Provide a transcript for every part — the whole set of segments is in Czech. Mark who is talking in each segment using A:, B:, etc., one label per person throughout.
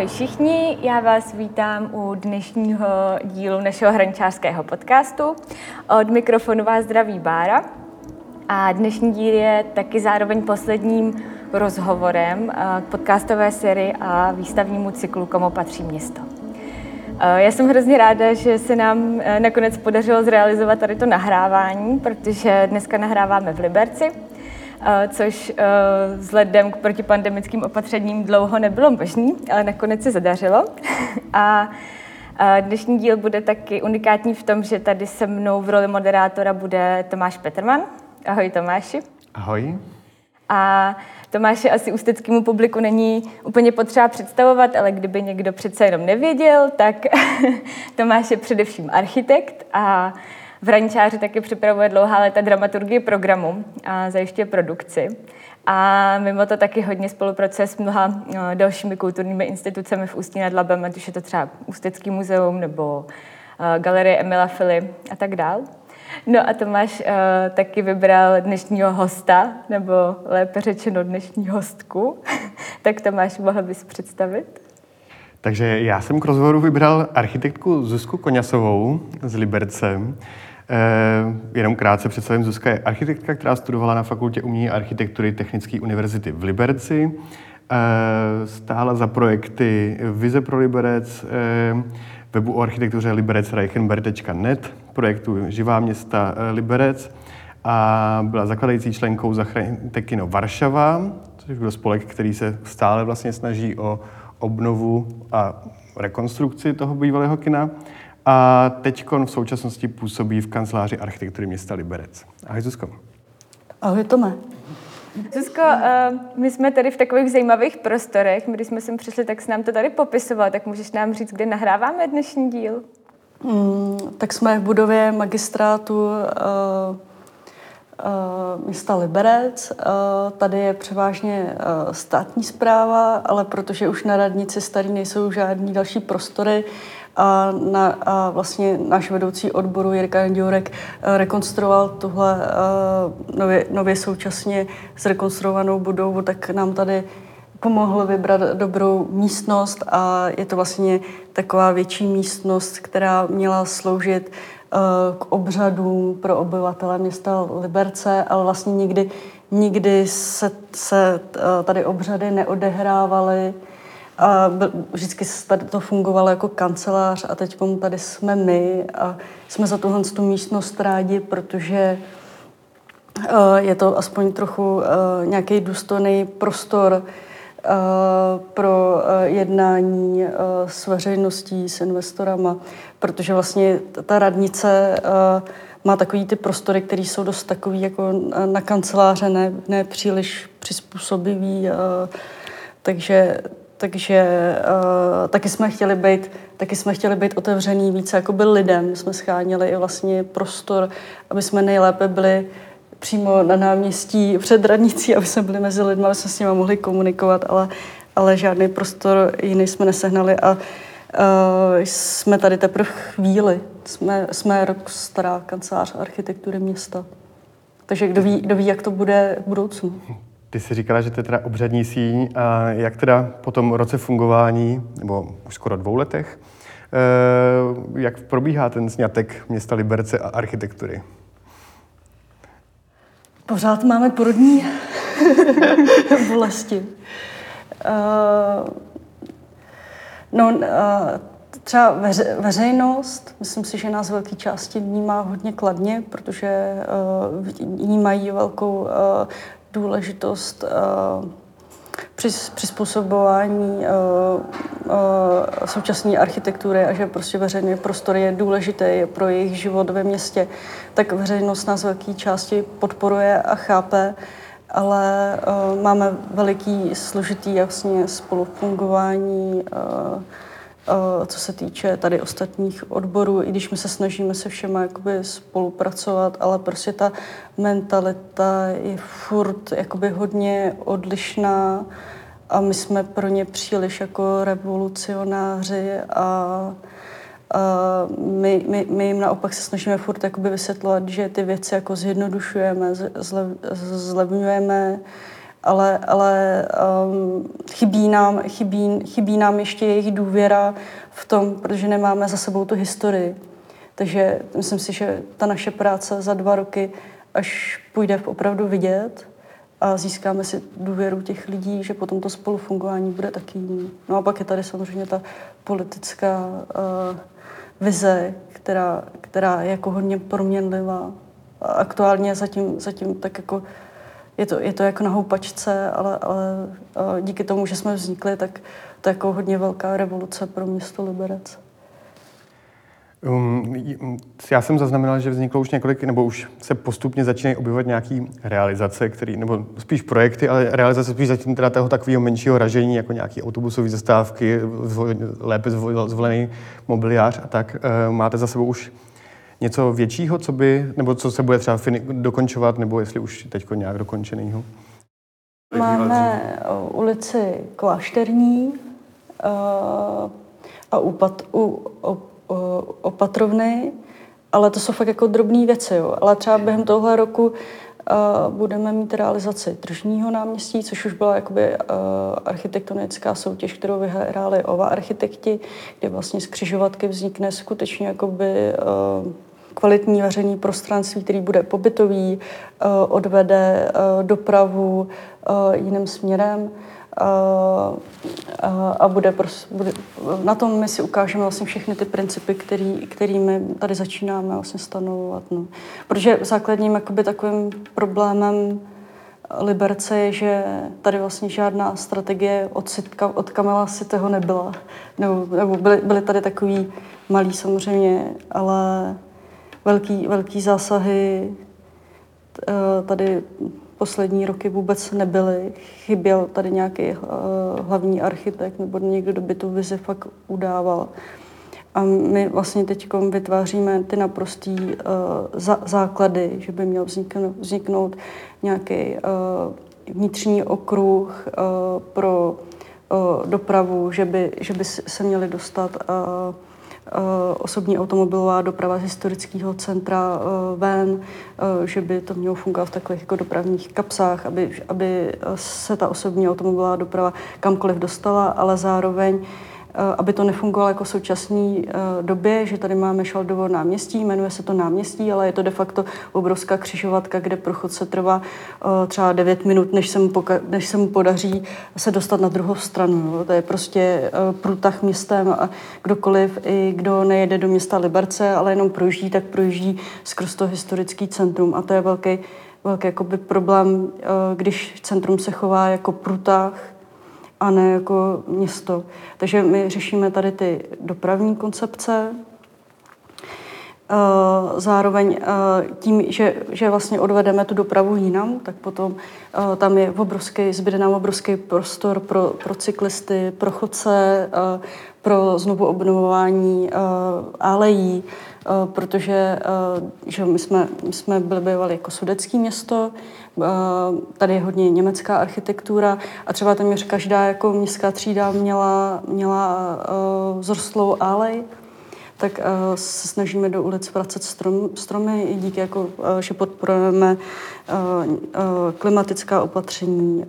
A: Ahoj všichni, já vás vítám u dnešního dílu našeho hrančářského podcastu. Od mikrofonu vás zdraví Bára. A dnešní díl je taky zároveň posledním rozhovorem k podcastové sérii a výstavnímu cyklu Komu patří město. Já jsem hrozně ráda, že se nám e, nakonec podařilo zrealizovat tady to nahrávání, protože dneska nahráváme v Liberci, což e, vzhledem k protipandemickým opatřením dlouho nebylo možné, ale nakonec se zadařilo. A dnešní díl bude taky unikátní v tom, že tady se mnou v roli moderátora bude Tomáš Petrman. Ahoj Tomáši.
B: Ahoj.
A: A Tomáše asi ústeckému publiku není úplně potřeba představovat, ale kdyby někdo přece jenom nevěděl, tak Tomáš je především architekt a v Rančáři taky připravuje dlouhá léta dramaturgii programu a zajišťuje produkci. A mimo to taky hodně spolupracuje s mnoha no, dalšími kulturními institucemi v Ústí nad Labem, ať už je to třeba Ústecký muzeum nebo uh, Galerie Emila Fili a tak dále. No a Tomáš uh, taky vybral dnešního hosta, nebo lépe řečeno dnešní hostku. tak Tomáš, mohl bys představit?
B: Takže já jsem k rozhovoru vybral architektku Zuzku Koňasovou z Liberce. Eh, jenom krátce představím, Zuzka je architektka, která studovala na Fakultě umění a architektury Technické univerzity v Liberci. Eh, stála za projekty Vize pro Liberec, eh, webu o architektuře liberecreichenberg.net, projektu Živá města Liberec a byla zakladající členkou Zachraňte kino Varšava, což byl spolek, který se stále vlastně snaží o obnovu a rekonstrukci toho bývalého kina. A teď v současnosti působí v kanceláři architektury města Liberec. Ahoj Zuzko.
C: Ahoj Tome.
A: Zuzko, uh, my jsme tady v takových zajímavých prostorech. My, když jsme sem přišli, tak se nám to tady popisoval. Tak můžeš nám říct, kde nahráváme dnešní díl?
C: Mm, tak jsme v budově magistrátu uh, uh, města Liberec. Uh, tady je převážně uh, státní zpráva, ale protože už na radnici starý nejsou žádný další prostory, a, na, a vlastně náš vedoucí odboru Jirka Jurek eh, rekonstruoval tuhle eh, nově, nově současně zrekonstruovanou budovu, tak nám tady pomohl vybrat dobrou místnost a je to vlastně taková větší místnost, která měla sloužit eh, k obřadům pro obyvatele města Liberce, ale vlastně nikdy, nikdy se, se tady obřady neodehrávaly a vždycky tady to fungovalo jako kancelář a teď tady jsme my a jsme za tuhle tu místnost rádi, protože eh, je to aspoň trochu eh, nějaký důstojný prostor eh, pro jednání s veřejností, s investorama, protože vlastně ta radnice má takový ty prostory, které jsou dost takový jako na kanceláře, ne, ne příliš přizpůsobivý, takže takže uh, taky jsme chtěli být, taky jsme chtěli být otevřený více jako byl lidem. Jsme scháněli i vlastně prostor, aby jsme nejlépe byli přímo na náměstí před radnicí, aby jsme byli mezi lidmi, aby jsme s nimi mohli komunikovat, ale, ale žádný prostor jiný jsme nesehnali a uh, jsme tady teprve chvíli. Jsme, jsme rok stará kancelář architektury města. Takže kdo ví, kdo ví, jak to bude v budoucnu.
B: Ty jsi říkala, že to je teda obřadní síň. A jak teda po tom roce fungování, nebo už skoro dvou letech, eh, jak probíhá ten snětek města Liberce a architektury?
C: Pořád máme porodní bolesti. Uh, no, uh, třeba veře, veřejnost, myslím si, že nás velké části vnímá hodně kladně, protože uh, vnímají velkou uh, důležitost uh, přizpůsobování uh, uh, současné architektury a že prostě veřejný prostor je důležitý pro jejich život ve městě, tak veřejnost nás velké části podporuje a chápe, ale máme veliký složitý vlastně spolufungování Eh, co se týče tady ostatních odborů, i když my se snažíme se všema jakoby spolupracovat, ale prostě ta mentalita je furt jakoby hodně odlišná a my jsme pro ně příliš jako revolucionáři a a my, my, my jim naopak se snažíme furt jakoby vysvětlovat, že ty věci jako zjednodušujeme, zle, zlevňujeme ale, ale um, chybí, nám, chybí, chybí nám ještě jejich důvěra v tom, protože nemáme za sebou tu historii. Takže myslím si, že ta naše práce za dva roky, až půjde opravdu vidět a získáme si důvěru těch lidí, že potom to spolufungování bude taky jiný. No a pak je tady samozřejmě ta politická uh, vize, která, která je jako hodně proměnlivá. A aktuálně zatím, zatím tak jako je to, je to jako na houpačce, ale, ale díky tomu, že jsme vznikli, tak to je jako hodně velká revoluce pro město Liberec.
B: Um, já jsem zaznamenal, že vzniklo už několik, nebo už se postupně začínají objevovat nějaké realizace, který, nebo spíš projekty, ale realizace spíš zatím teda toho takového menšího ražení, jako nějaké autobusové zastávky, lépe zvolený mobiliář a tak. Uh, máte za sebou už něco většího, co by, nebo co se bude třeba dokončovat, nebo jestli už teď nějak dokončenýho?
C: Máme ulici Klášterní uh, a u, pat, u, u, u opatrovny, ale to jsou fakt jako drobné věci. Jo. Ale třeba během tohle roku uh, budeme mít realizaci tržního náměstí, což už byla jakoby uh, architektonická soutěž, kterou vyhráli OVA architekti, kde vlastně z křižovatky vznikne skutečně jakoby uh, kvalitní veřejný prostranství, který bude pobytový, eh, odvede eh, dopravu eh, jiným směrem a bude, bude, na tom my si ukážeme vlastně všechny ty principy, který, kterými tady začínáme vlastně stanovovat. No. Protože základním jakoby, takovým problémem Liberce je, že tady vlastně žádná strategie od, Sitka, od Kamila Sitého nebyla. Nebo, nebo byly, byly tady takový malý samozřejmě, ale velký, velký zásahy eh, tady poslední roky vůbec nebyly. Chyběl tady nějaký eh, hlavní architekt nebo někdo, kdo by tu vizi fakt udával. A my vlastně teď vytváříme ty naprostý uh, základy, že by měl vzniknout, vzniknout nějaký uh, vnitřní okruh uh, pro uh, dopravu, že by, že by se měli dostat uh, Eh, osobní automobilová doprava z historického centra eh, ven, eh, že by to mělo fungovat v takových jako dopravních kapsách, aby, aby se ta osobní automobilová doprava kamkoliv dostala, ale zároveň Eh, aby to nefungovalo jako v současné eh, době, že tady máme Šaldovo náměstí, jmenuje se to náměstí, ale je to de facto obrovská křižovatka, kde prochod se trvá eh, třeba 9 minut, než se mu, poka- než se mu podaří se dostat na druhou stranu. To je prostě průtah městem a kdokoliv, i kdo nejede do města Liberce, ale jenom projíždí, tak projíždí skrz to historický centrum a to je velký velký jakoby problém, když centrum se chová jako průtah, a ne jako město. Takže my řešíme tady ty dopravní koncepce, eh, Zároveň eh, tím, že, že vlastně odvedeme tu dopravu jinam, tak potom eh, tam je obrovský, zbyde nám obrovský prostor pro, pro cyklisty, pro chodce, pro znovu obnovování alejí, protože že my, jsme, my jsme byli bývali jako sudecký město, tady je hodně německá architektura a třeba téměř každá jako městská třída měla, měla uh, vzrostlou alej, tak uh, se snažíme do ulic vracet strom, stromy i díky, jako, že podporujeme klimatická opatření,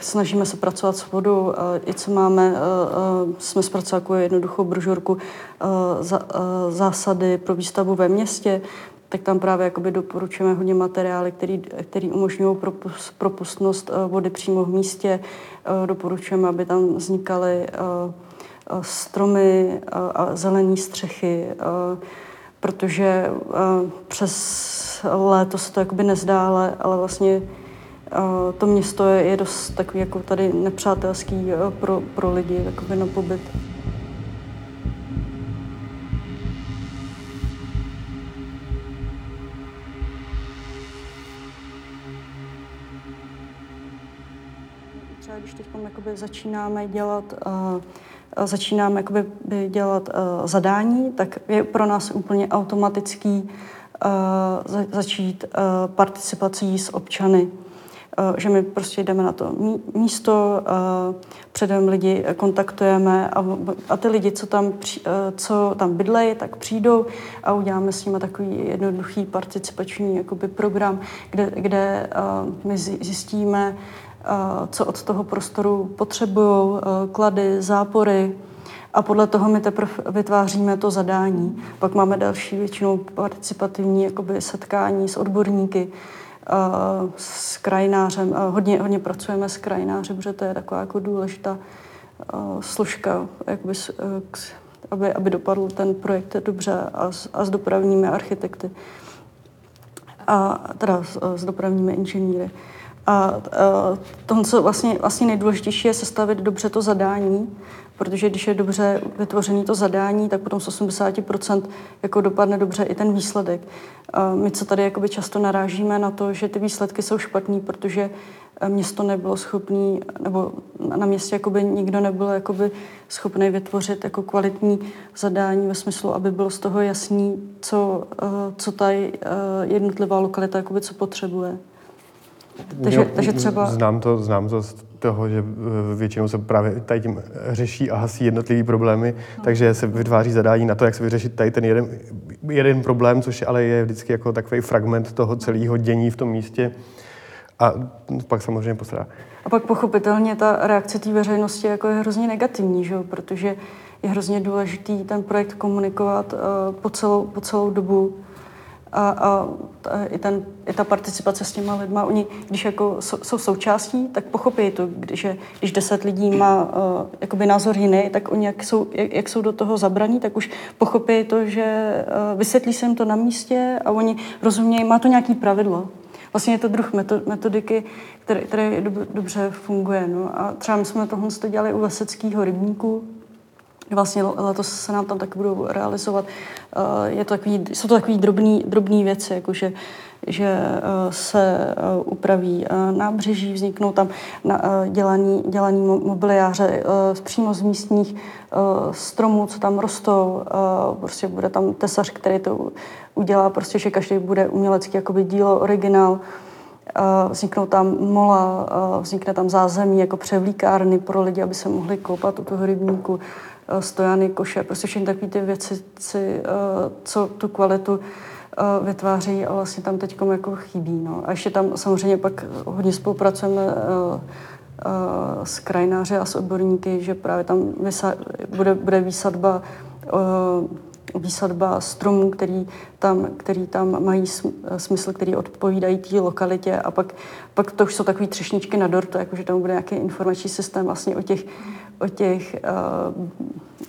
C: snažíme se pracovat s vodou, i co máme, jsme zpracovali jednoduchou brožurku zásady pro výstavu ve městě, tak tam právě jakoby doporučujeme hodně materiály, který, který umožňují propustnost eh, vody přímo v místě. Eh, doporučujeme, aby tam vznikaly eh, stromy a zelené střechy, protože přes léto se to jakoby nezdá, ale, ale vlastně to město je dost takový jako tady nepřátelský pro, pro lidi jakoby na pobyt. Jakoby začínáme dělat uh, začínáme jakoby dělat uh, zadání, tak je pro nás úplně automatický uh, za, začít uh, participací s občany. že my prostě jdeme na to místo, předem lidi kontaktujeme a, a ty lidi, co tam, co tam bydlejí, tak přijdou a uděláme s nimi takový jednoduchý participační jakoby, program, kde, kde my zjistíme, co od toho prostoru potřebují, klady, zápory, a podle toho my teprve vytváříme to zadání. Pak máme další většinou participativní jakoby, setkání s odborníky, s krajinářem. Hodně, hodně pracujeme s krajinářem, protože to je taková jako důležitá složka, jakoby, aby, aby dopadl ten projekt dobře a s, a s dopravními architekty. A teda s, s dopravními inženýry. A, a to, co vlastně, vlastně nejdůležitější je sestavit dobře to zadání, protože když je dobře vytvořený to zadání, tak potom z 80% jako dopadne dobře i ten výsledek. A my, co tady jakoby často narážíme na to, že ty výsledky jsou špatný, protože eh, město nebylo schopný, nebo na městě jakoby nikdo nebyl jakoby schopný vytvořit jako kvalitní zadání ve smyslu, aby bylo z toho jasný, co, eh, co ta eh, jednotlivá lokalita jakoby co potřebuje.
B: Takže, jo, takže třeba... Znám to, znám to z toho, že eh, většinou se právě tady tím řeší a hasí jednotlivý problémy, no. takže se vytváří zadání na to, jak se vyřešit tady ten jeden, jeden problém, což ale je vždycky jako takový fragment toho celého dění v tom místě a pak samozřejmě posrá.
C: A pak pochopitelně ta reakce té veřejnosti jako je hrozně negativní, že? protože je hrozně důležitý ten projekt komunikovat uh, po, celou, po celou dobu a, a i, ten, i ta participace s těma lidma, oni, když jako jsou, jsou součástí, tak pochopí to, když, když deset lidí má uh, jakoby názor jiný, tak oni, jak jsou, jak, jak jsou do toho zabraní, tak už pochopí to, že uh, vysvětlí se jim to na místě a oni rozumějí, má to nějaký pravidlo. Vlastně je to druh metodiky, který, který dobře funguje. No. A třeba my jsme tohle dělali u Leseckého rybníku, Vlastně letos se nám tam taky budou realizovat. Eh, je to takový, jsou to takové drobné věci, jakože že eh, se eh, upraví nábřeží, vzniknou tam dělaní, dělaní mobiliáře přímo z místních stromů, co tam rostou. Prostě bude tam tesař, který to udělá, prostě, že každý bude umělecký jakoby dílo, originál. Vzniknou tam mola, vznikne tam zázemí jako převlíkárny pro lidi, aby se mohli koupat u toho rybníku. Eh, stojany, koše, prostě všechny takové ty věci, eh, co tu kvalitu eh, vytváří a vlastně tam teď jako chybí. No. A ještě tam samozřejmě pak hodně spolupracujeme s krajináři a s odborníky, že právě tam vysa- bude, bude výsadba výsadba stromů, který tam, který tam mají smysl, který odpovídají té lokalitě. A pak, pak to už jsou takové třešničky na dortu, jakože tam bude nějaký informační systém vlastně o těch, o těch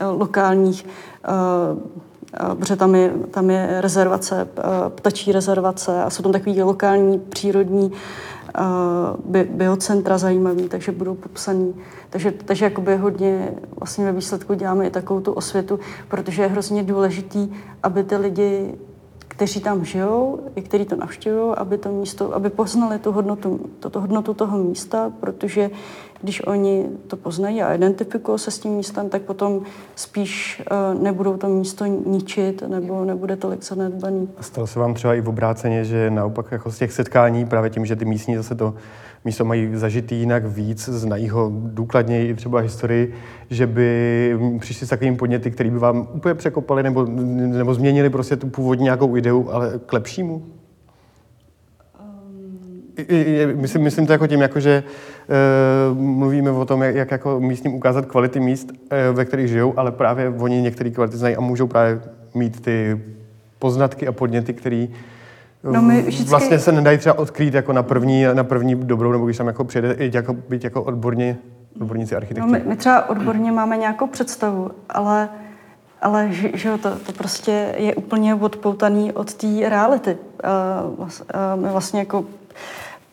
C: uh, lokálních uh, protože tam je, tam je rezervace, ptačí rezervace a jsou tam takové lokální přírodní bi, biocentra zajímavý, takže budou popsaný. Takže, takže jakoby hodně vlastně ve výsledku děláme i takovou tu osvětu, protože je hrozně důležitý, aby ty lidi kteří tam žijou, i kteří to navštěvují, aby to místo, aby poznali tu hodnotu, to, to hodnotu toho místa, protože když oni to poznají a identifikují se s tím místem, tak potom spíš uh, nebudou to místo ničit nebo nebude tolik zanedbaný.
B: Stalo se vám třeba i v obráceně, že naopak jako z těch setkání, právě tím, že ty místní zase to místo mají zažitý jinak víc, znají ho důkladněji třeba historii, že by přišli s takovým podněty, který by vám úplně překopali nebo, nebo změnili prostě tu původní nějakou ideu, ale k lepšímu? Myslím, myslím to jako tím, jako že uh, mluvíme o tom, jak, jak jako místním ukázat kvality míst, uh, ve kterých žijou, ale právě oni některé kvality znají a můžou právě mít ty poznatky a podněty, které No my vždycky... Vlastně se nedají třeba odkrýt jako na první, na první dobrou, nebo když tam jako přijede i jako, být jako odborně, odborníci architekti.
C: No my, my třeba odborně máme nějakou představu, ale, ale že, že to, to prostě je úplně odpoutaný od té reality. Uh, uh, my vlastně jako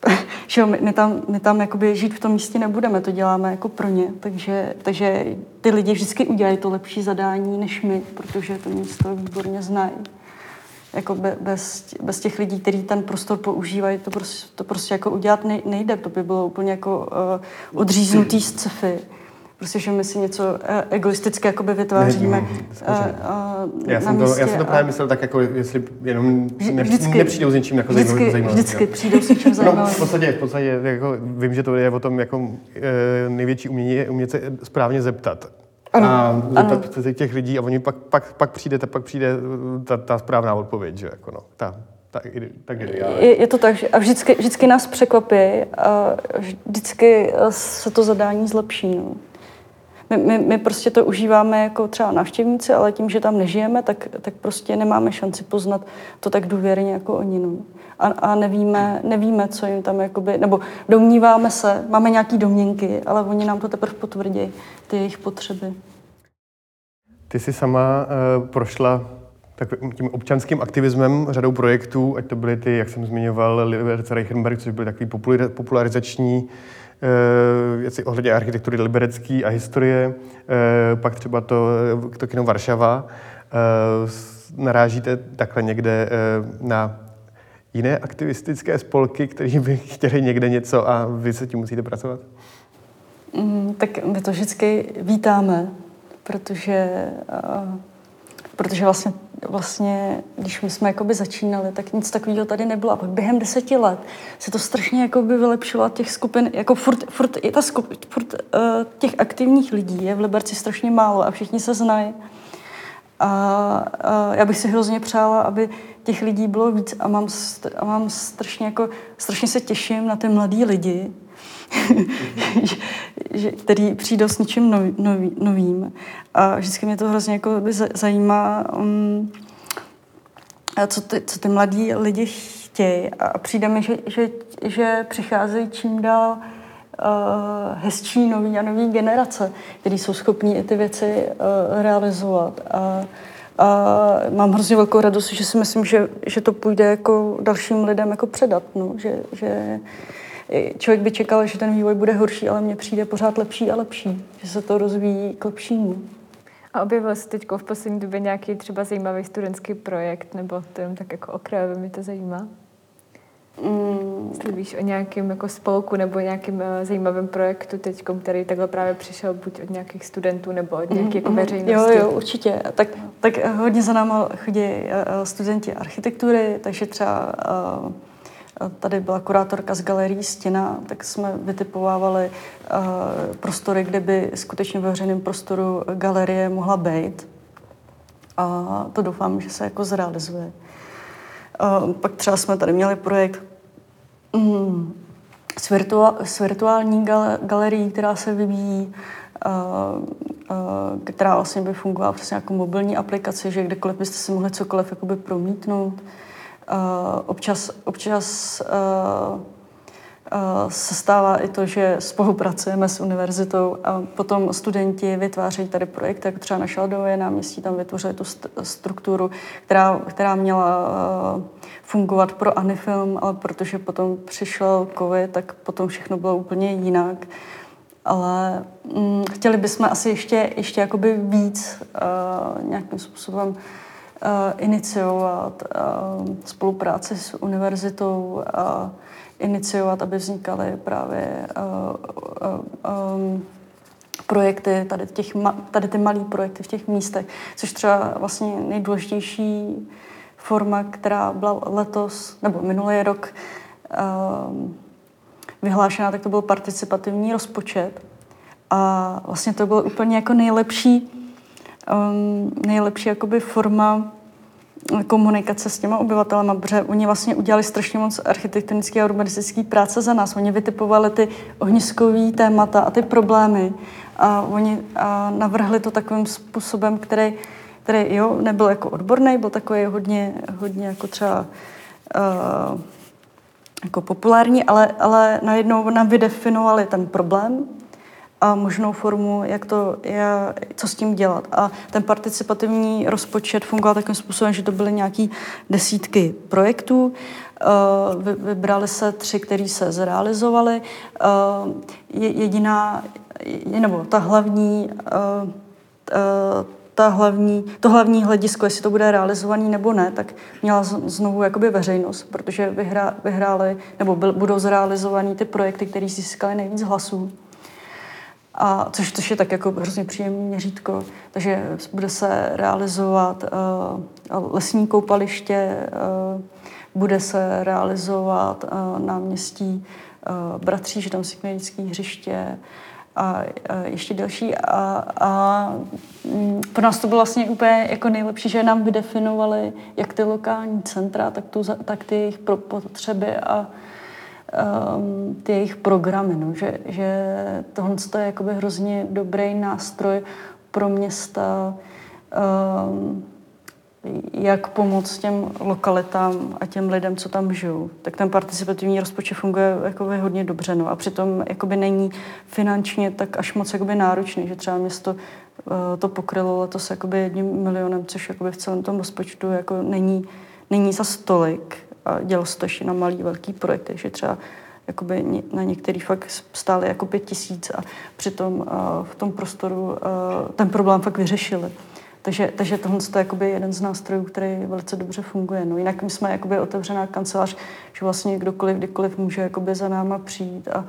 C: že jo, my, my tam, my tam jakoby žít v tom místě nebudeme, to děláme jako pro ně, takže, takže ty lidi vždycky udělají to lepší zadání než my, protože to místo výborně znají jako bez, bez těch lidí, kteří ten prostor používají, to prostě, to prostě jako udělat nejde. To by bylo úplně jako uh, odříznutý z cefy. Prostě, že my si něco eh, egoisticky jakoby vytváříme
B: Ne,
C: a, a,
B: já, jsem to, já jsem to právě myslel tak, jako jestli jenom ne,
C: Vždycky-
B: nepřijdou s něčím jako
C: vždycky,
B: zajímavým.
C: vždycky
B: jo.
C: přijdou s něčím
B: No,
C: zajímavým.
B: v podstatě, v podstatě jako, vím, že to je o tom, jako e, největší umění je umět se správně zeptat.
C: Ano,
B: a
C: ano.
B: zeptat se těch lidí a oni pak, pak, pak přijde, pak přijde eh, ta, ta správná odpověď, že jako no, ta, tak ideálně.
C: Je, je to tak, že a vždycky, vždycky nás překvapí a vždycky eh, se to zadání zlepší. No. My, my, my prostě to užíváme jako třeba návštěvníci, ale tím, že tam nežijeme, tak, tak prostě nemáme šanci poznat to tak důvěrně jako oni. No. A, a nevíme, nevíme, co jim tam jakoby, nebo domníváme se, máme nějaký domněnky, ale oni nám to teprve potvrdí, ty jejich potřeby.
B: Ty jsi sama uh, prošla takovým tím občanským aktivismem řadou projektů, ať to byly ty, jak jsem zmiňoval, Liberce Reichenberg, což byly takový populari- popularizační věci ohledně architektury liberecké a historie, uh, pak třeba to, to kino Varšava. Narážíte takhle někde na jiné aktivistické spolky, které by chtěli někde něco a vy se tím musíte pracovat?
C: Mm, tak my to vždycky vítáme, protože, uh, protože vlastně, vlastně, když my jsme jakoby začínali, tak nic takového tady nebylo. A pak během deseti let se to strašně jakoby vylepšilo těch skupin, jako furt, furt, je ta skup, furt uh, těch aktivních lidí je v Liberci strašně málo a všichni se znají. A, a já bych si hrozně přála, aby těch lidí bylo víc a mám, st- a mám strašně, jako, strašně se těším na ty mladý lidi, že, že, který přijdou s něčím nový, nový, novým. A vždycky mě to hrozně jako zajímá, um, co, ty, co ty mladí lidi chtějí. A přijde mi, že, že, že přicházejí čím dál uh, hezčí nový a nový generace, který jsou schopní i ty věci uh, realizovat. A, a mám hrozně velkou radost, že si myslím, že, že to půjde jako dalším lidem jako předat. No? Že, že člověk by čekal, že ten vývoj bude horší, ale mně přijde pořád lepší a lepší, že se to rozvíjí k lepšímu.
A: A objevil se teď v poslední době nějaký třeba zajímavý studentský projekt, nebo to jen tak jako okrajově mě to zajímá?
C: Mm,
A: o nějakém jako spolku nebo nějakém uh, zajímavém projektu teď, který takhle právě přišel buď od nějakých studentů nebo od nějaké jako
C: Mhm,
A: veřejnosti.
C: Jo, jo, určitě. Tak, tak hodně za náma chodí eh, eh, studenti architektury, takže třeba eh, tady byla kurátorka z galerii Stěna, tak jsme vytipovávali eh, prostory, kde by skutečně ve veřejném prostoru galerie mohla být. A to doufám, že se jako zrealizuje. Pak třeba jsme tady měli projekt mm, s, virtua- s virtuální gal- galerií, která se vyvíjí, která vlastně by fungovala přesně jako mobilní aplikace, že kdekoliv byste si mohli cokoliv jakoby promítnout. Občas občas se stává i to, že spolupracujeme s univerzitou a potom studenti vytvářejí tady projekt, jako třeba na Šaldové náměstí, tam vytvořili tu st- strukturu, která, která měla uh, fungovat pro Anifilm, ale protože potom přišel covid, tak potom všechno bylo úplně jinak. Ale mm, chtěli bychom asi ještě, ještě jakoby víc uh, nějakým způsobem uh, iniciovat uh, spolupráci s univerzitou a iniciovat, aby vznikaly právě um, projekty, tady, těch, tady ty malé projekty v těch místech, což třeba vlastně nejdůležitější forma, která byla letos, nebo minulý rok um, vyhlášená, tak to byl participativní rozpočet. A vlastně to bylo úplně jako nejlepší, um, nejlepší jakoby forma komunikace s těma obyvatelema, protože oni vlastně udělali strašně moc architektonické a urbanistické práce za nás. Oni vytipovali ty ohniskové témata a ty problémy a oni a navrhli to takovým způsobem, který, který jo, nebyl jako odborný, byl takový hodně, hodně jako třeba uh, jako populární, ale, ale najednou nám vydefinovali ten problém a možnou formu, jak to, jak, co s tím dělat. A ten participativní rozpočet fungoval takovým způsobem, že to byly nějaké desítky projektů, vy, vybrali se tři, které se zrealizovaly. Je, jediná, je, nebo ta hlavní, uh, ta hlavní, to hlavní hledisko, jestli to bude realizovaný nebo ne, tak měla znovu jakoby veřejnost, protože vyhrá, vyhrály nebo byl, budou zrealizovaný ty projekty, které získaly nejvíc hlasů. A což, což je tak jako hrozně příjemné měřítko. Takže bude se realizovat uh, lesní koupaliště, uh, bude se realizovat uh, náměstí uh, Bratří, že tam synkmedické hřiště a, a ještě další. A, a mm, pro nás to bylo vlastně úplně jako nejlepší, že nám vydefinovali jak ty lokální centra, tak, tu, tak ty jejich potřeby a um, ty jejich programy. No. Že, že tohle je jakoby hrozně dobrý nástroj pro města, um, jak pomoct těm lokalitám a těm lidem, co tam žijou. Tak ten participativní rozpočet funguje jakoby hodně dobře. No. A přitom jakoby není finančně tak až moc jakoby náročný, že třeba město uh, to pokrylo letos jakoby jedním milionem, což jakoby v celém tom rozpočtu jako není, není za stolik. Ještě na malý, velký projekty, že třeba jakoby na některých fakt stály jako pět tisíc a přitom uh, v tom prostoru uh, ten problém fakt vyřešili. Takže, takže tohle je jakoby jeden z nástrojů, který velice dobře funguje. No, jinak my jsme jakoby otevřená kancelář, že vlastně kdokoliv, kdykoliv může jakoby za náma přijít a,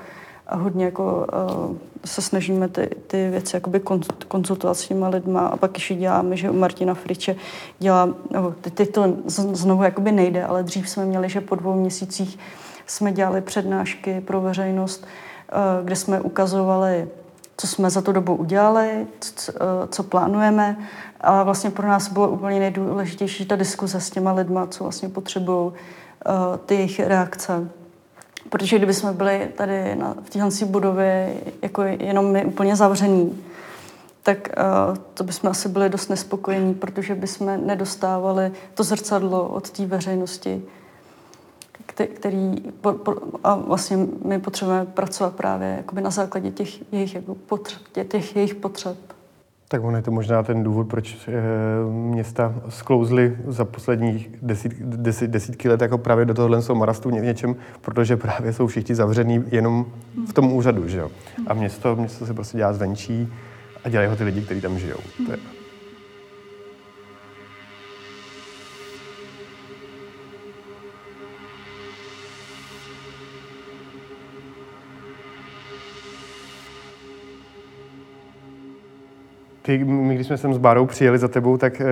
C: a hodně jako, uh, se snažíme ty, ty věci jakoby konzultovat s těma lidma a pak ještě děláme, že u Martina Friče dělá, no, teď, teď to znovu jakoby nejde, ale dřív jsme měli, že po dvou měsících jsme dělali přednášky pro veřejnost, uh, kde jsme ukazovali co jsme za tu dobu udělali, co, co plánujeme. A vlastně pro nás bylo úplně nejdůležitější ta diskuze s těma lidma, co vlastně potřebují ty jejich reakce. Protože kdyby jsme byli tady na, v téhle budově jako jenom my úplně zavření, tak uh, to bychom asi byli dost nespokojení, protože bychom nedostávali to zrcadlo od té veřejnosti, který a vlastně my potřebujeme pracovat právě jakoby na základě těch jejich, jako potřeb, těch jejich potřeb.
B: Tak on je to možná ten důvod, proč e, města sklouzly za posledních desít, deset, desítky let jako právě do tohohle marastu v něčem, protože právě jsou všichni zavřený jenom v tom úřadu, že jo. A město, město se prostě dělá zvenčí a dělají ho ty lidi, kteří tam žijou. To je, ty, my, když jsme sem s Bárou přijeli za tebou, tak e,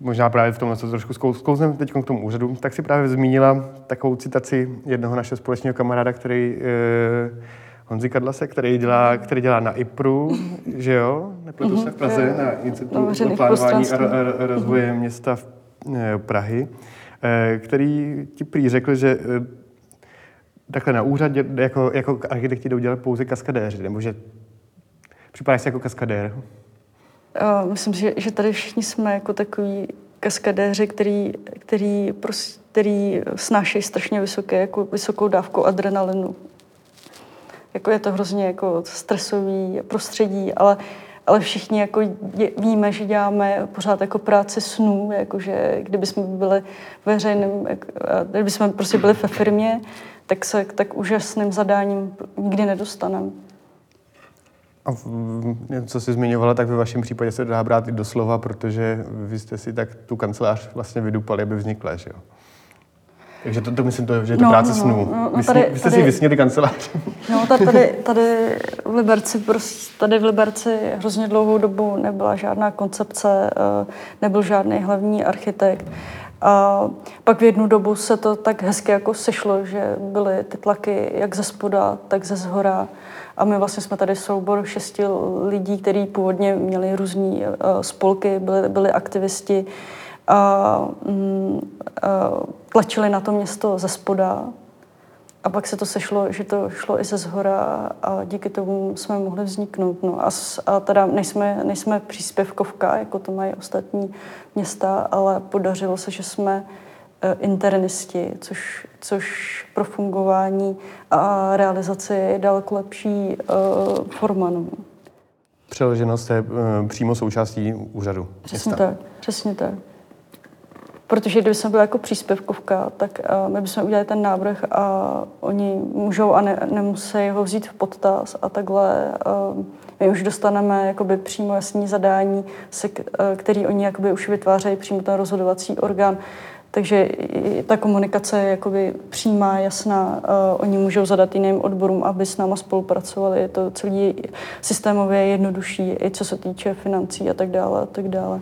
B: možná právě v tomhle co trošku zkouznem teď k tomu úřadu, tak si právě zmínila takovou citaci jednoho našeho společného kamaráda, který e, Honzi Kadlase, který dělá, který dělá na IPRu, že jo? Nepletu se v mhm. Praze, na Institutu plánování a, a rozvoje města v, e, Prahy, e, který ti prý řekl, že e, takhle na úřadě jako, jako architekti jdou dělat pouze kaskadéři, nebo že Připadáš si jako kaskadér?
C: Myslím si, že, že tady všichni jsme jako takový kaskadéři, který, který, prostě, který snášejí strašně vysoké, jako vysokou dávku adrenalinu. Jako je to hrozně jako stresový prostředí, ale, ale všichni jako je, víme, že děláme pořád jako práci snů, jakože kdyby jsme byli veřejným, kdyby jsme prostě byli ve firmě, tak se tak úžasným zadáním nikdy nedostaneme.
B: A co jsi zmiňovala, tak ve vašem případě se dá brát i doslova, protože vy jste si tak tu kancelář vlastně vydupali, aby vznikla, že jo? Takže to, to myslím, to, že je to no, práce no, snů. No, no, tady, vy jste tady, si vysněli kancelář.
C: No, tady, tady v Liberci, prostě, tady v Liberci hrozně dlouhou dobu nebyla žádná koncepce, eh, nebyl žádný hlavní architekt. A pak v jednu dobu se to tak hezky jako sešlo, že byly ty tlaky jak ze spoda, tak ze zhora. A my vlastně jsme tady soubor šesti lidí, kteří původně měli různé uh, spolky, byli, byli aktivisti a uh, uh, tlačili na to město ze spoda. A pak se to sešlo, že to šlo i ze zhora a díky tomu jsme mohli vzniknout. No a, a teda nejsme, nejsme příspěvkovka, jako to mají ostatní města, ale podařilo se, že jsme Eh, internisti, což, což pro fungování a realizaci je daleko lepší uh, forma. No.
B: Přeloženost je uh, přímo součástí úřadu.
C: Přesně města. tak, přesně tak. Protože kdyby jsme byli jako příspěvkovka, tak uh, my bychom udělali ten návrh a oni můžou a ne, nemusí ho vzít v podtaz a takhle uh, my už dostaneme jakoby přímo jasný zadání, se, uh, který oni jakoby už vytvářejí přímo ten rozhodovací orgán. Takže ta komunikace je jakoby přímá, jasná. Uh, oni můžou zadat jiným odborům, aby s náma spolupracovali. Je to celý systémově jednodušší, i co se týče financí a tak dále a tak dále.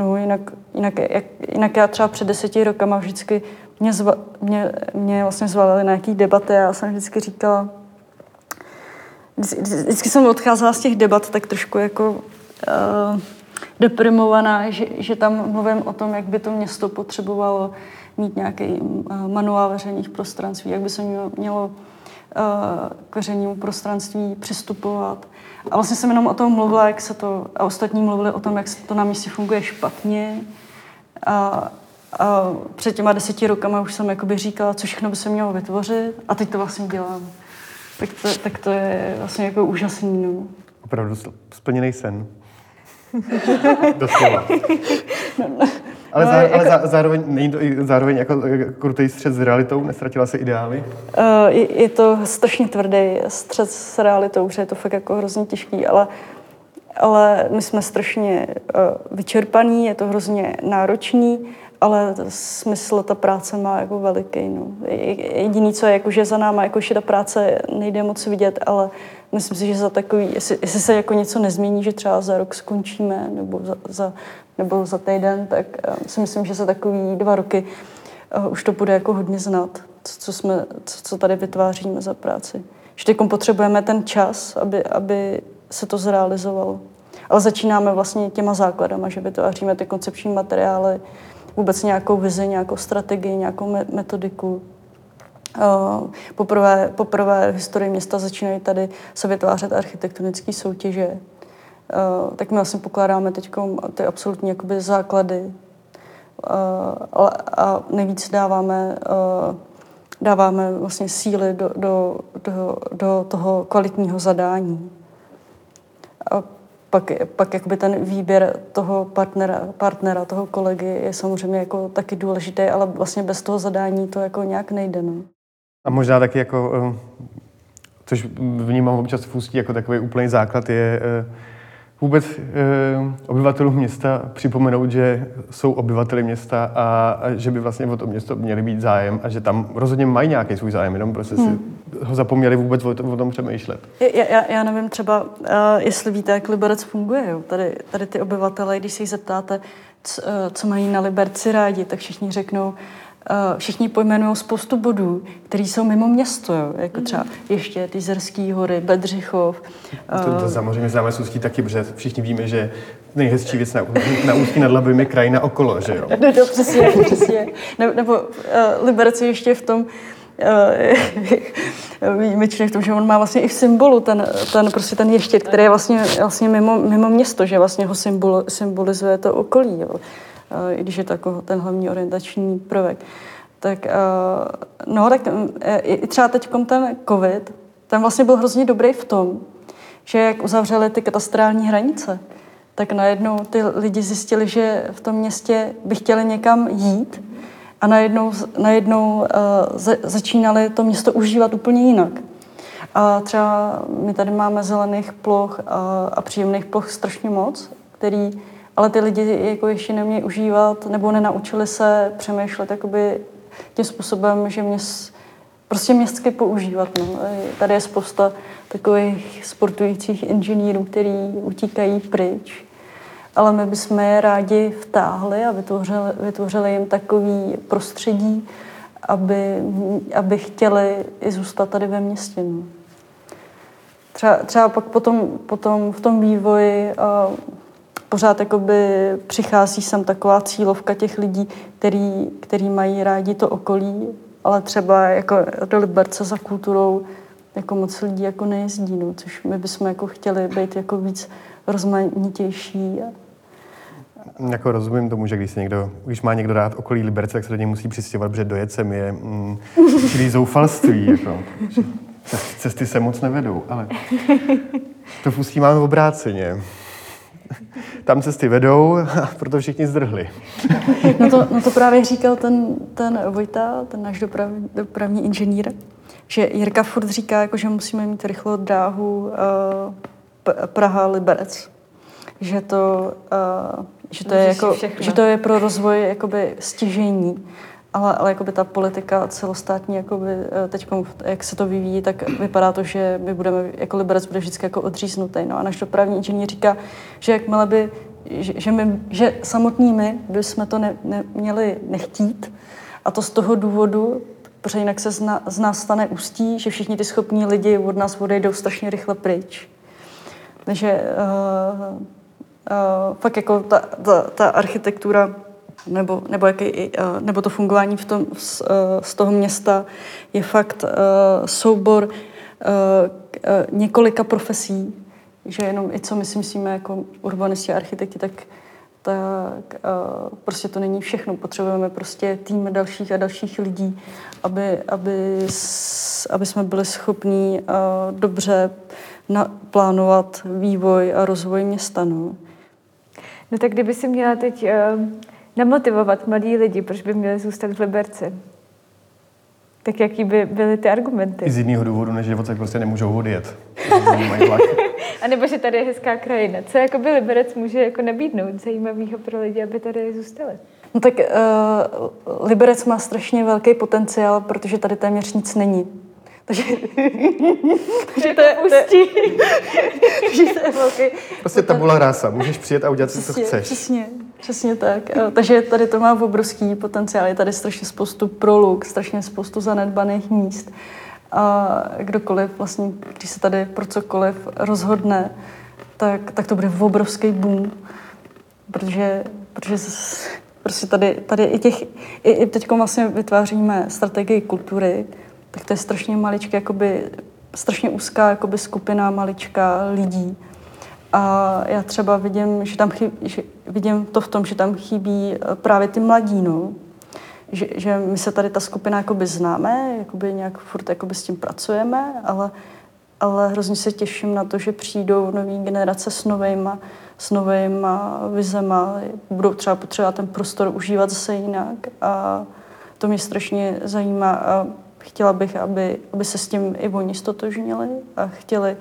C: No jinak, jinak, jak, jinak já třeba před deseti rokama vždycky mě, zva, mě, mě vlastně zvalili na nějaký debaty a já jsem vždycky říkala, vždycky jsem odcházela z těch debat tak trošku jako uh, deprimovaná, že, že tam mluvím o tom, jak by to město potřebovalo mít nějaký uh, manuál veřejných prostranství, jak by se mělo, mělo uh, k veřejnému prostranství přistupovat. A vlastně jsem jenom o tom mluvila, jak se to, a ostatní mluvili o tom, jak to na místě funguje špatně. A, a před těma deseti rokama už jsem jakoby říkala, co všechno by se mělo vytvořit a teď to vlastně dělám. Tak to, tak to je vlastně jako úžasný. No.
B: Opravdu splněný sen. Doslova. No, no. Ale, no, zá, jako, ale zá, zároveň není to i zároveň jako krutý střed s realitou? Nestratila se ideály?
C: Uh, je, je to strašně tvrdý střed s realitou, že je to fakt jako hrozně těžký, ale, ale my jsme strašně uh, vyčerpaní, je to hrozně náročný, ale smysl ta práce má jako veliký. No. Jediný, co je, jako, že za náma, jako, že ta práce nejde moc vidět, ale myslím si, že za takový, jestli, jestli se jako něco nezmění, že třeba za rok skončíme, nebo za, za nebo za týden, tak uh, si myslím, že za takový dva roky uh, už to bude jako hodně znát, co, co, jsme, co, co tady vytváříme za práci. Že teď potřebujeme ten čas, aby, aby se to zrealizovalo. Ale začínáme vlastně těma základama, že vytváříme ty koncepční materiály, vůbec nějakou vizi, nějakou strategii, nějakou metodiku. Uh, poprvé, poprvé v historii města začínají tady se vytvářet architektonické soutěže, Uh, tak my vlastně pokládáme teď ty absolutní jakoby základy uh, a nejvíc dáváme, dáváme vlastně síly do, do, do, do toho kvalitního zadání. A pak, pak jakoby ten výběr toho partnera, partnera, toho kolegy je samozřejmě jako taky důležitý, ale vlastně bez toho zadání to jako nějak nejde. No.
B: A možná taky jako, což vnímám občas v ústí jako takový úplný základ, je vůbec e, obyvatelům města připomenout, že jsou obyvateli města a, a že by vlastně o to město měli být zájem a že tam rozhodně mají nějaký svůj zájem, jenom prostě hmm. si ho zapomněli vůbec o, tom, o tom přemýšlet.
C: Já, já, já nevím třeba, uh, jestli víte, jak Liberec funguje. Jo? Tady, tady ty obyvatele, když se jich zeptáte, co, uh, co mají na Liberci rádi, tak všichni řeknou, všichni pojmenují spoustu bodů, které jsou mimo město, jo? jako mhm. třeba ještě ty Zerský hory, Bedřichov.
B: To, to eh, samozřejmě známe z Ústí taky, protože všichni víme, že nejhezčí věc na, na Ústí nad Labem je krajina okolo, že jo?
C: No, to přesně, přesně. Ne, nebo uh, Liberec ještě v tom, uh, výjimečný v tom, že on má vlastně i v symbolu ten, ten, prostě ten ještět, který je vlastně, vlastně mimo, mimo město, že vlastně ho symbol, symbolizuje to okolí. Jo. Eh, i když je to jako ten hlavní orientační prvek. Tak, eh, no, tak eh, i třeba teď ten covid, ten vlastně byl hrozně dobrý v tom, že jak uzavřeli ty katastrální hranice, tak najednou ty lidi zjistili, že v tom městě by chtěli někam jít a najednou, najednou uh, za, začínali to město užívat úplně jinak. A třeba my tady máme zelených ploch a, a příjemných ploch strašně moc, který ale ty lidi jako ještě nemějí užívat nebo nenaučili se přemýšlet jakoby tím způsobem, že mě prostě městsky používat. No. Tady je spousta takových sportujících inženýrů, kteří utíkají pryč, ale my bychom je rádi vtáhli a vytvořili, vytvořili jim takový prostředí, aby, aby chtěli i zůstat tady ve městě. No. Třeba, třeba pak potom, potom v tom vývoji uh, pořád jakoby přichází sem taková cílovka těch lidí, který, který mají rádi to okolí, ale třeba jako do Liberce za kulturou jako moc lidí jako nejezdí, no, což my bychom jako chtěli být jako víc rozmanitější.
B: Jako rozumím tomu, že když, se někdo, když má někdo rád okolí Liberce, tak se do něj musí přistěhovat, protože dojecem je mm, zoufalství. Jako. Cesty se moc nevedou, ale to v ústí máme obráceně. Tam cesty vedou, proto všichni zdrhli.
C: No to, no to právě říkal ten, ten Vojta, ten náš dopravní, dopravní inženýr, že Jirka furt říká, jako, že musíme mít rychlou dráhu uh, Praha-Liberec. Že to, uh, že to, je jako, že to je pro rozvoj jakoby stěžení. Ale, ale jakoby ta politika celostátní, jakoby, eh, teď, jak se to vyvíjí, tak vypadá to, že my budeme, jako Liberec bude vždycky jako odříznutý. No a náš dopravní inženýr říká, že jakmile by, že, že, my, že samotní my bychom to ne, ne, měli nechtít, a to z toho důvodu, protože jinak se z, na, z nás stane ústí, že všichni ty schopní lidi od nás odejdou strašně rychle pryč. Takže uh, uh, fakt jako ta, ta, ta architektura nebo, nebo, jaký, uh, nebo to fungování v tom, z, uh, z toho města je fakt uh, soubor několika profesí, že jenom i co my si myslíme jako urbanisti a architekti, tak tak prostě to není všechno. Potřebujeme prostě tým dalších a dalších lidí, aby, aby, aby jsme byli schopní dobře plánovat vývoj a rozvoj města. No.
A: no tak kdyby si měla teď uh, namotivovat mladí lidi, proč by měli zůstat v Liberci? Tak jaký by byly ty argumenty?
B: I z jiného důvodu, než že odsaď prostě nemůžou odjet.
A: A nebo že tady je hezká krajina. Co jako by Liberec může jako nabídnout zajímavého pro lidi, aby tady zůstali?
C: No tak uh, Liberec má strašně velký potenciál, protože tady téměř nic není. Takže,
A: takže to je, pustí.
C: takže to je velký...
B: Prostě tabula rása. Můžeš přijet a udělat si, co chceš.
C: Přesně, přesně tak. Takže tady to má obrovský potenciál. Je tady strašně spoustu proluk, strašně spoustu zanedbaných míst. A kdokoliv vlastně, když se tady pro cokoliv rozhodne, tak, tak to bude obrovský boom. Protože, protože prostě tady, tady i těch, i, i teď vlastně vytváříme strategii kultury, tak to je strašně maličké, jakoby, strašně úzká jakoby skupina malička lidí. A já třeba vidím, že tam chybí, že vidím to v tom, že tam chybí eh, právě ty mladí, no. Že, že my se tady ta skupina jakoby známe, jakoby nějak furt jakoby s tím pracujeme, ale, ale hrozně se těším na to, že přijdou nové generace s novejma, s novejma vizema, budou třeba potřebovat ten prostor užívat zase jinak a to mě strašně zajímá. A chtěla bych, aby, aby se s tím i oni stotožnili a chtěli,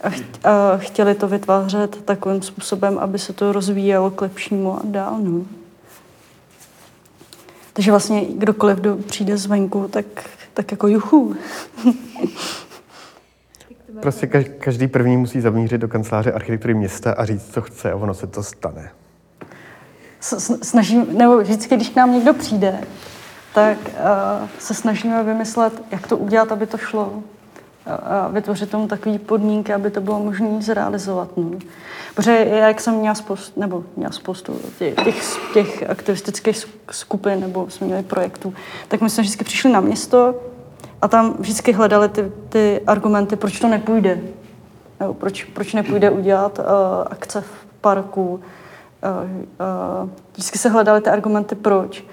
C: a, cht, a chtěli to vytvářet takovým způsobem, aby se to rozvíjelo k lepšímu a dál. No. Takže vlastně kdokoliv, kdo přijde zvenku, tak, tak jako juchu.
B: Prostě každý první musí zamířit do kanceláře architektury města a říct, co chce a ono se to stane.
C: Snažím, nebo vždycky, když k nám někdo přijde, tak uh, se snažíme vymyslet, jak to udělat, aby to šlo. A vytvořit tomu takové podmínky, aby to bylo možné zrealizovat. No. Protože jak jsem měla spoustu, nebo měla spoustu těch, těch, aktivistických skupin, nebo jsme měli projektů, tak my jsme vždycky přišli na město a tam vždycky hledali ty, ty argumenty, proč to nepůjde. Nebo proč, proč nepůjde udělat uh, akce v parku. Uh, uh, vždycky se hledali ty argumenty, proč.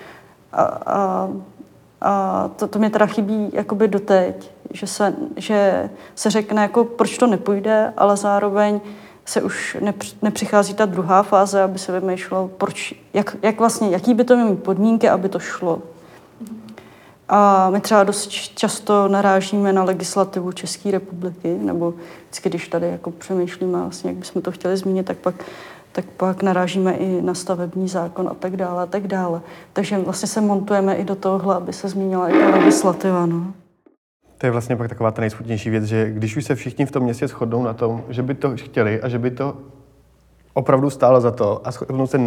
C: A, a, a to, to mě teda chybí jakoby doteď, že se, že se řekne, jako, proč to nepůjde, ale zároveň se už nepřichází ta druhá fáze, aby se vymýšlelo, proč, jak, jak vlastně, jaký by to mělo mít podmínky, aby to šlo. A my třeba dost často narážíme na legislativu České republiky, nebo vždycky, když tady jako přemýšlíme, vlastně, jak bychom to chtěli zmínit, tak pak tak pak narážíme i na stavební zákon a tak dále a tak dále. Takže vlastně se montujeme i do tohohle, aby se zmínila i ta legislativa. No.
B: To je vlastně pak taková ta nejsmutnější věc, že když už se všichni v tom městě shodnou na tom, že by to chtěli a že by to opravdu stálo za to a shodnou se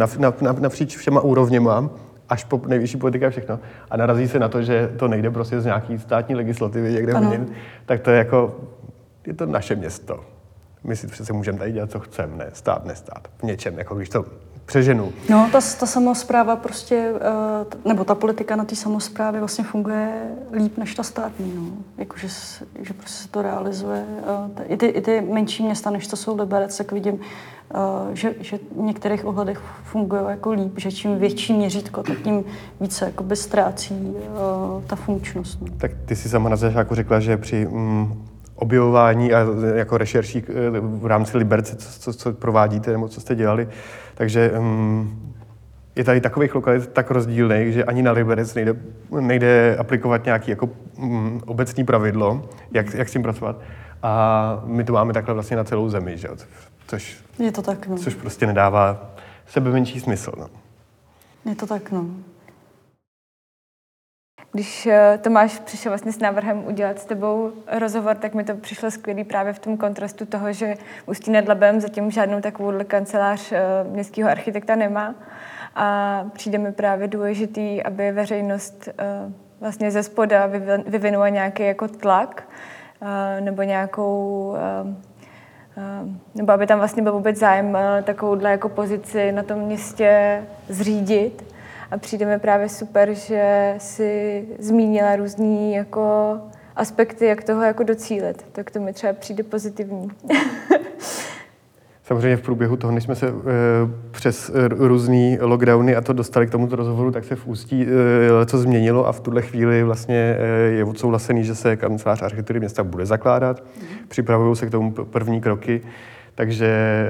B: napříč všema úrovněma, až po nejvyšší politika a všechno, a narazí se na to, že to nejde prostě z nějaký státní legislativy někde v tak to je jako, je to naše město my si přece můžeme tady dělat, co chceme, ne stát, nestát. V něčem, jako když to přeženu.
C: No, ta, ta samozpráva prostě, eh, nebo ta politika na té samozprávě vlastně funguje líp než ta státní, no. Jako, že, že prostě se to realizuje. Eh, I ty, I ty menší města, než to jsou Liberec, tak vidím, eh, že, že v některých ohledech fungují jako líp, že čím větší měřítko, tak tím více jakoby ztrácí ta funkčnost. No.
B: Tak ty si sama na začátku řekla, že při mm, objevování a jako rešerší v rámci Liberce, co, co, co provádíte nebo co jste dělali. Takže um, je tady takových lokalit tak rozdílných, že ani na Liberec nejde, nejde aplikovat nějaké jako um, obecní pravidlo, jak, jak s tím pracovat. A my to máme takhle vlastně na celou zemi, že? Což,
C: je to tak, no.
B: což prostě nedává sebe menší smysl. No.
C: Je to tak, no.
A: Když eh, Tomáš přišel vlastně s návrhem udělat s tebou rozhovor, tak mi to přišlo skvělý právě v tom kontrastu toho, že Ústí nad Labem zatím žádnou takovou kancelář eh, městského architekta nemá. A přijde mi právě důležitý, aby veřejnost eh, vlastně ze spoda vyvinula nějaký jako tlak nebo nějakou nebo aby tam vlastně byl vůbec zájem takovouhle jako pozici na tom městě zřídit. A přijde mi právě super, že si zmínila různý jako aspekty, jak toho jako docílit. Tak to mi třeba přijde pozitivní.
B: Samozřejmě v průběhu toho, než jsme se e, přes různé lockdowny a to dostali k tomuto rozhovoru, tak se v Ústí e, co změnilo a v tuhle chvíli vlastně e, je odsouhlasený, že se kancelář architektury města bude zakládat. Mm. Připravují se k tomu první kroky, takže e,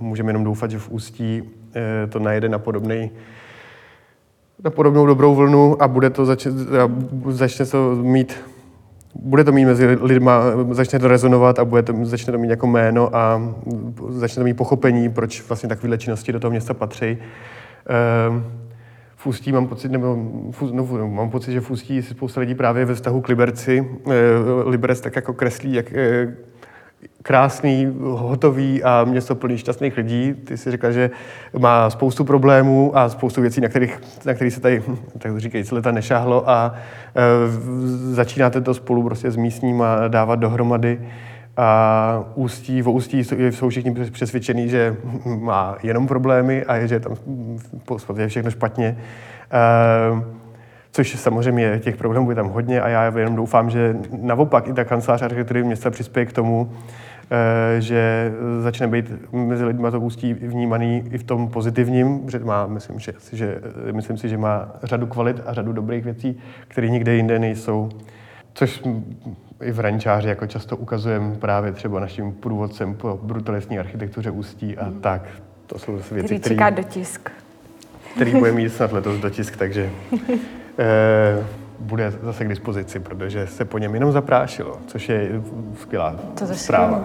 B: můžeme jenom doufat, že v Ústí e, to najede na podobný na podobnou dobrou vlnu a bude to zač- začne to mít bude to mít mezi lidma, začne to rezonovat a bude to, začne to mít jako jméno a začne to mít pochopení, proč vlastně takovéhle činnosti do toho města patří. Ehm, v Ústí mám pocit, nebo no, mám pocit, že v Ústí si spousta lidí právě ve vztahu k Liberci, eh, Liberec tak jako kreslí, jak, eh, krásný, hotový a město plný šťastných lidí. Ty si řekla, že má spoustu problémů a spoustu věcí, na kterých, na kterých se tady, tak říkají, leta nešahlo a e, začínáte to spolu prostě s místníma dávat dohromady a ústí, v ústí jsou všichni přesvědčení, že má jenom problémy a že tam je všechno špatně. E, což samozřejmě těch problémů je tam hodně a já jenom doufám, že naopak i ta kancelář architektury města přispěje k tomu, že začne být mezi lidmi to ústí vnímaný i v tom pozitivním, že má, myslím, že, že, myslím si, že má řadu kvalit a řadu dobrých věcí, které nikde jinde nejsou. Což i v Rančáři jako často ukazujeme právě třeba našim průvodcem po brutalistní architektuře Ústí a mm. tak. To jsou věci,
A: který čeká dotisk.
B: Který bude mít snad letos dotisk, takže Eh, bude zase k dispozici, protože se po něm jenom zaprášilo, což je skvělá to zpráva.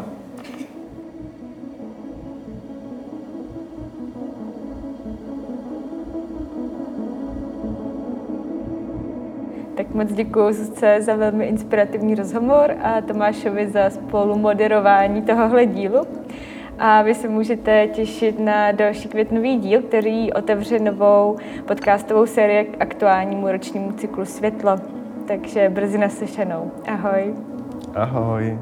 A: Tak moc děkuji Zuzce za velmi inspirativní rozhovor a Tomášovi za spolumoderování tohohle dílu a vy se můžete těšit na další květnový díl, který otevře novou podcastovou sérii k aktuálnímu ročnímu cyklu Světlo. Takže brzy naslyšenou. Ahoj.
B: Ahoj.